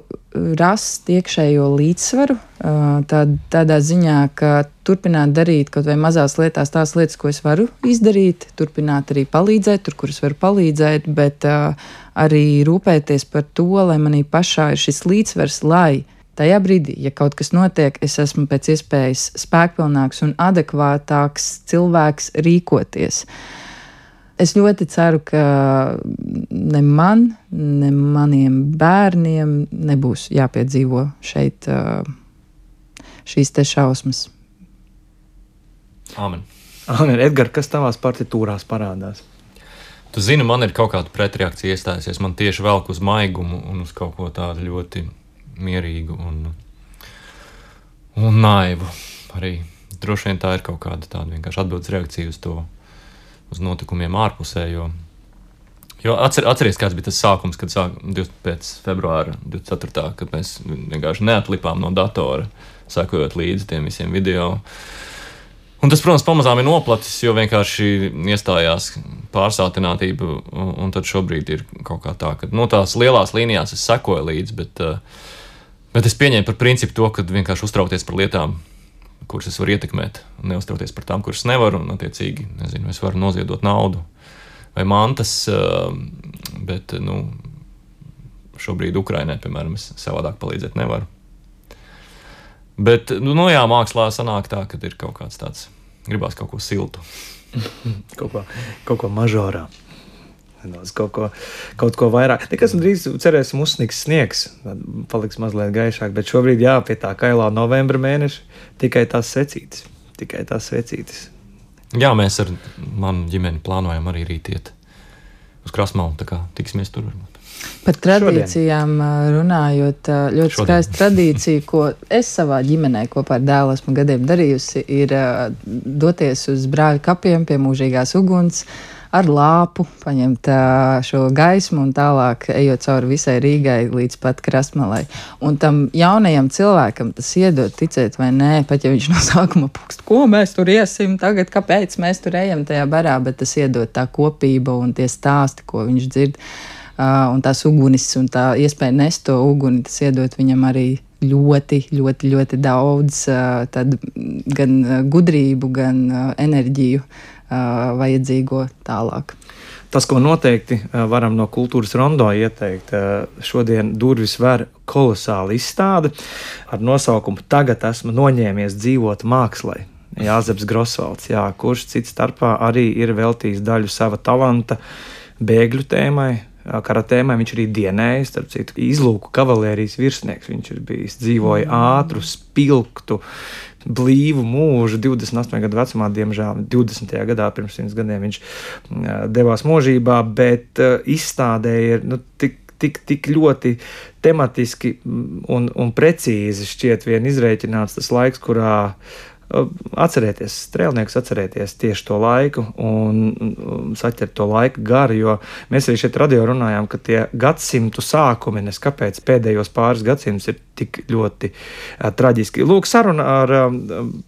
rast iekšējo līdzsvaru. Tād, tādā ziņā, ka turpināt darīt kaut vai mazās lietās tās lietas, ko es varu izdarīt, turpināt arī palīdzēt tur, kur es varu palīdzēt, bet arī rūpēties par to, lai manī pašā ir šis līdzsvars, lai tajā brīdī, ja kaut kas notiek, es esmu pēc iespējas spēkpilnāks un adekvātāks cilvēks rīkoties. Es ļoti ceru, ka ne man, ne maniem bērniem nebūs jāpiedzīvo šeit šīs te šausmas. Amen. Amen. Edgars, kas tavās partitūrās parādās? Tu zini, man ir kaut kāda pretreakcija iestājusies. Man tieši velk uz maigumu un uz kaut ko tādu ļoti mierīgu un, un naivu. Arī droši vien tā ir kaut kāda tāda vienkārši atbildes reakcija uz to, uz notikumiem ārpusē. Jo, jo atcer, atceries, kāds bija tas sākums, kad sāk, pēc februāra 24. kad mēs vienkārši neatlipām no datora, sekojot līdzi tiem visiem video. Un tas, protams, pamazām ir noplatis, jo vienkārši iestājās pārsātinātība. Un, un tad šobrīd ir kaut kā tā, ka nu, tās lielās līnijās es sekoju līdzi, bet, uh, bet es pieņēmu par principu to, ka vienkārši uztraukties par lietām, kuras es varu ietekmēt, un neuztraukties par tām, kuras nevaru. Un, attiecīgi, nezinu, es varu noziedot naudu vai mantas, uh, bet nu, šobrīd Ukrainai, piemēram, es savādāk palīdzēt nevaru. Bet, nu, no jā, mākslā sanāk tā, ka ir kaut kāds tāds gribās kaut ko siltu. <laughs> kaut, ko, kaut ko mažorā. Nedaudz kaut ko, kaut ko vairāk. Nekas drīz cerēsim, uzsnigs sniegs, paliks mazliet gaišāk, bet šobrīd jā, pie tā kailā novembra mēneša tikai tās secītes. Tikai tās secītes. Jā, mēs ar manu ģimeni plānojam arī rīt iet uz krasmalu, tā kā tiksimies tur varbūt. Par tradīcijām Šodien. runājot, ļoti Šodien. skaista tradīcija, ko es savā ģimenē kopā ar dēlu esmu gadiem darījusi, ir doties uz brāļu kapiem pie mūžīgās uguns, ar lāpu, paņemt šo gaismu un tālāk ejot cauri visai Rīgai līdz pat krastmalai. Un tam jaunajam cilvēkam tas iedod, ticēt vai nē, pat ja viņš no sākuma pukst, ko mēs tur iesim, tagad kāpēc mēs tur ejam tajā barā, bet tas iedod tā kopība un tie stāsti, ko viņš dzird. Uh, un tās uguns un tā iespēja nest to uguni, tas iedod viņam arī ļoti, ļoti, ļoti daudz tad, gan gudrību, gan enerģiju vajadzīgo tālāk. Tas, ko noteikti varam no kultūras rondo ieteikt, šodien durvis ver kolosāla izstāde ar nosaukumu Tagad esmu noņēmies dzīvot mākslai. Jāzeps Grosvalds, jā, kurš cits starpā arī ir veltījis daļu sava talanta bēgļu tēmai, kara tēmai. Viņš arī dienējis, starp citu, izlūku kavalērijas virsnieks. Viņš ir bijis dzīvoja mm. ātru, spilgtu, blīvu mūžu, 28 gadu vecumā, diemžēl 20. gadā, pirms 100 gadiem viņš devās mūžībā, bet izstādē ir nu, tik tik, tik ļoti tematiski un, un precīzi šķiet vien izreikināts tas laiks, kurā Atcerieties, strēlnieks, atcerieties tieši to laiku un saķert to laika garu, jo mēs arī šeit radio runājām, ka tie gadsimtu sākumi, nes kāpēc pēdējos pāris gadsimtus ir tik ļoti uh, traģiski. Lūk, saruna ar uh,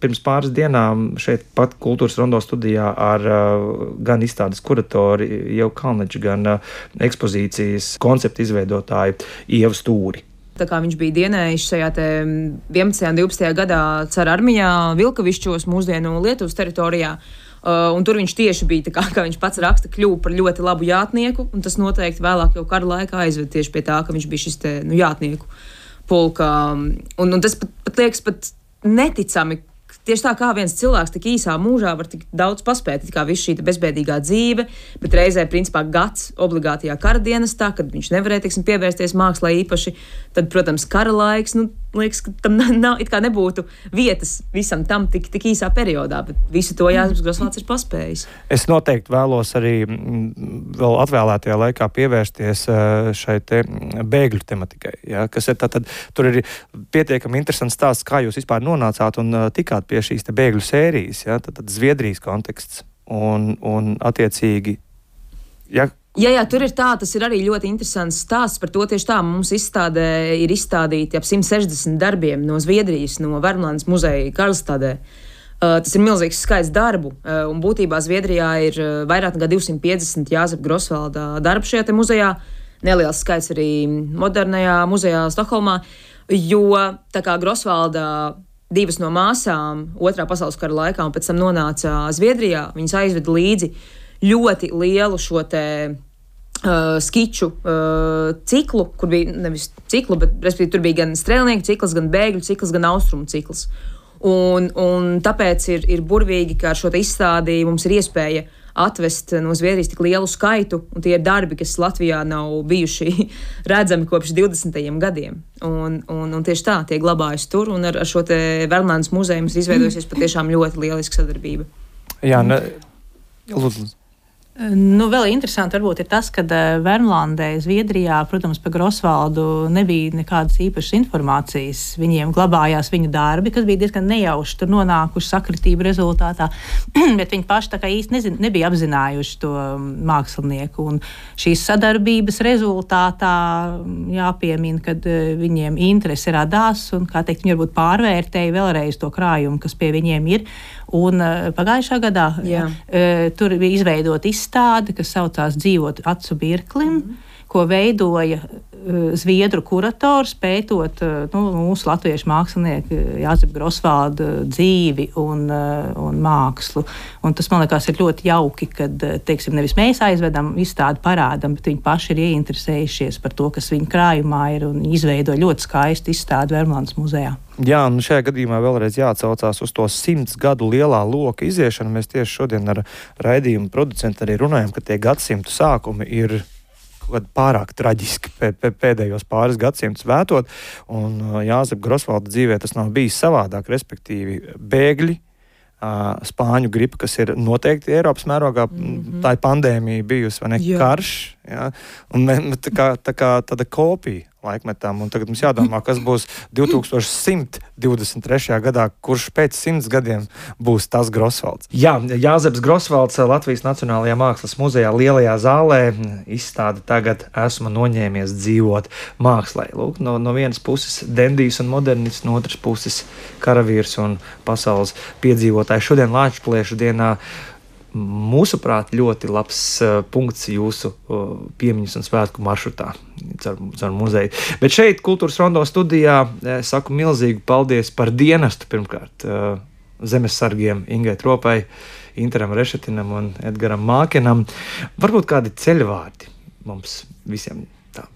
pirms pāris dienām šeit pat kultūras rondo studijā ar uh, gan izstādes kuratori Jau Kalneču, gan uh, ekspozīcijas konceptu izveidotāju Ievu Stūri. Viņš bija dienējis šajā 11. un 12. gadā cara armijā Vilkavišķos, mūsdienu Lietuvas teritorijā. Uh, un tur viņš tieši bija, kā, kā viņš pats raksta, kļuva par ļoti labu jātnieku. Tas noteikti vēlāk, jau kara laikā, aizveda tieši pie tā, ka viņš bija šis te, nu, jātnieku pulka. Un, un tas pat, pat liekas pat neticami, Tieši tā kā viens cilvēks tik īsā mūžā var tik daudz paspēt, kā visu šī bezbēdīgā dzīve, bet reizē, principā, gads obligātajā kara dienestā, kad viņš nevarēja teiksim, pievērsties mākslā īpaši, tad, protams, kara laiks. Nu, Liekas, ka tam <laughs> nav, nebūtu vietas visam tam tik, tik īsā periodā, bet visu to Jānis Grosvalds ir paspējis. Es noteikti vēlos arī mm, vēl atvēlētajā laikā pievērsties eh, šai te bēgļu tematikai. Ja, kas ir tātad, tur ir pietiekami interesants stāsts, kā jūs vispār nonācāt un uh, tikāt pie šīs bēgļu sērijas, ja, tad, tad Zviedrijas konteksts un, un attiecīgi. Ja, Jā, jā, tur ir tā, tas ir arī ļoti interesants stāsts par to. Tieši tā mums izstādē ir izstādīti ap 160 darbiem no Zviedrijas, no Vermlandes muzeja Karlstadē. Uh, tas ir milzīgs skaits darbu, uh, un būtībā Zviedrijā ir uh, vairāk nekā 250 Jāzepa Grosvalda darbu šajā muzejā. Neliels skaits arī modernajā muzejā Stokholmā, jo tā kā Grosvalda divas no māsām otrā pasaules kara laikā un pēc tam nonāca Zviedrijā, viņas aizveda līdzi ļoti lielu šo te uh, skiču uh, ciklu, kur bija nevis ciklu, bet tur bija gan strēlnieku cikls, gan bēgļu cikls, gan austrumu cikls. Un, un tāpēc ir, ir burvīgi, ka ar šo izstādi mums ir iespēja atvest no Zviedrijas tik lielu skaitu, un tie ir darbi, kas Latvijā nav bijuši <laughs> redzami kopš 20. gadiem. Un, un, un tieši tā, tie glabājas tur, un ar, ar šo Vermlandes muzeju mums izveidojusies <clears throat> patiešām ļoti lieliska sadarbība. Jā, ne, lūdzu. Nu, vēl interesanti varbūt ir tas, ka eh, Vermlandē, Zviedrijā, protams, par Grosvaldu nebija nekādas īpašas informācijas. Viņiem glabājās viņu darbi, kas bija diezgan nejauši tur nonākuši sakritību rezultātā, <clears throat> bet viņi paši tā kā īsti nezin, nebija apzinājuši to mākslinieku. Un šīs sadarbības rezultātā jāpiemina, ka eh, viņiem interese radās un, kā teikt, viņi varbūt pārvērtēja vēlreiz to krājumu, kas pie viņiem ir. Un uh, pagājušā gadā Jā. uh, tur bija izveidota izstāde, kas saucās Dzīvot acu birklim, mm -hmm. ko veidoja Zviedru kurators, pētot uh, nu, mūsu latviešu mākslinieku Jāzepa Grosvalda dzīvi un, un mākslu. Un tas man liekas ļoti jauki, kad teiksim, nevis mēs aizvedam izstādi parādam, bet viņi paši ir ieinteresējušies par to, kas viņu krājumā ir un izveido ļoti skaistu izstādi Vermlandes muzejā. Jā, nu šajā gadījumā vēlreiz jāatcaucās uz to simts gadu lielā loka iziešanu. Mēs tieši šodien ar raidījumu producentu arī runājam, ka tie gadsimtu sākumi ir pārāk traģiski pēdējos pāris gadsimtus vētot. Un Jāzep Grosvalda dzīvē tas nav bijis savādāk, respektīvi bēgļi. Spāņu gripa, kas ir noteikti Eiropas mērogā, mm -hmm. tā ir pandēmija bijusi, vai ne? Jā. Karš. Ja? Un tā kā, tā kā tāda kopija laikmetām. Un tagad mums jādomā, kas būs 2123. gadā, kurš pēc simts gadiem būs tas Grosvalds. Jā, Jāzeps Grosvalds Latvijas Nacionālajā Mākslas muzejā lielajā zālē izstāda tagad esmu noņēmies dzīvot mākslā. Lūk, no, no vienas puses Dendijs un modernists, no otras puses karavīrs un pasaules piedzīvotājs. Šodien Latvijas dienā mūsuprāt, ļoti labs uh, punkts jūsu uh, piemiņas un svētku maršrutā caur, muzeju. Bet šeit, Kultūras Rondo studijā, es saku milzīgu paldies par dienestu pirmkārt uh, zemesargiem Ingai Tropai, Interam Rešetinam un Edgaram Mākenam. Varbūt kādi ceļvārdi mums visiem tā.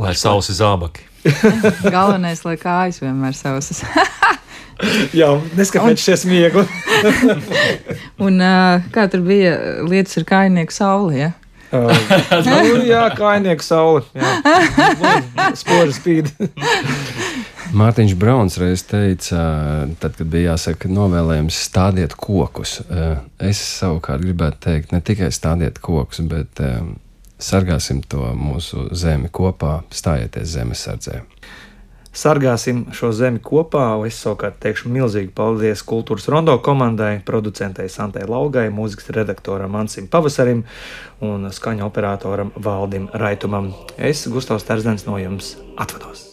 Lai sausi zābaki. <laughs> Galvenais, lai kājas vienmēr sausas. <laughs> Jā, neskatoties šie smiekli. <laughs> un kā tur bija lietas ar kainieku sauli? Ja? Uh, nu, jā, kainieku saule. Spori spīd. Mārtiņš Brauns reiz teica, tad, kad bija jāsaka novēlējums stādiet kokus. Es savukārt gribētu teikt, ne tikai stādiet kokus, bet sargāsim to mūsu zemi kopā, stājieties zemesardzē sargāsim šo zemi kopā. Es savukārt teikšu milzīgi paldies kultūras rondo komandai, producentei Santai Laugai, mūzikas redaktoram Ansim Pavasarim un skaņa operatoram Valdim Raitumam. Es, Gustavs Terzens, no jums atvados!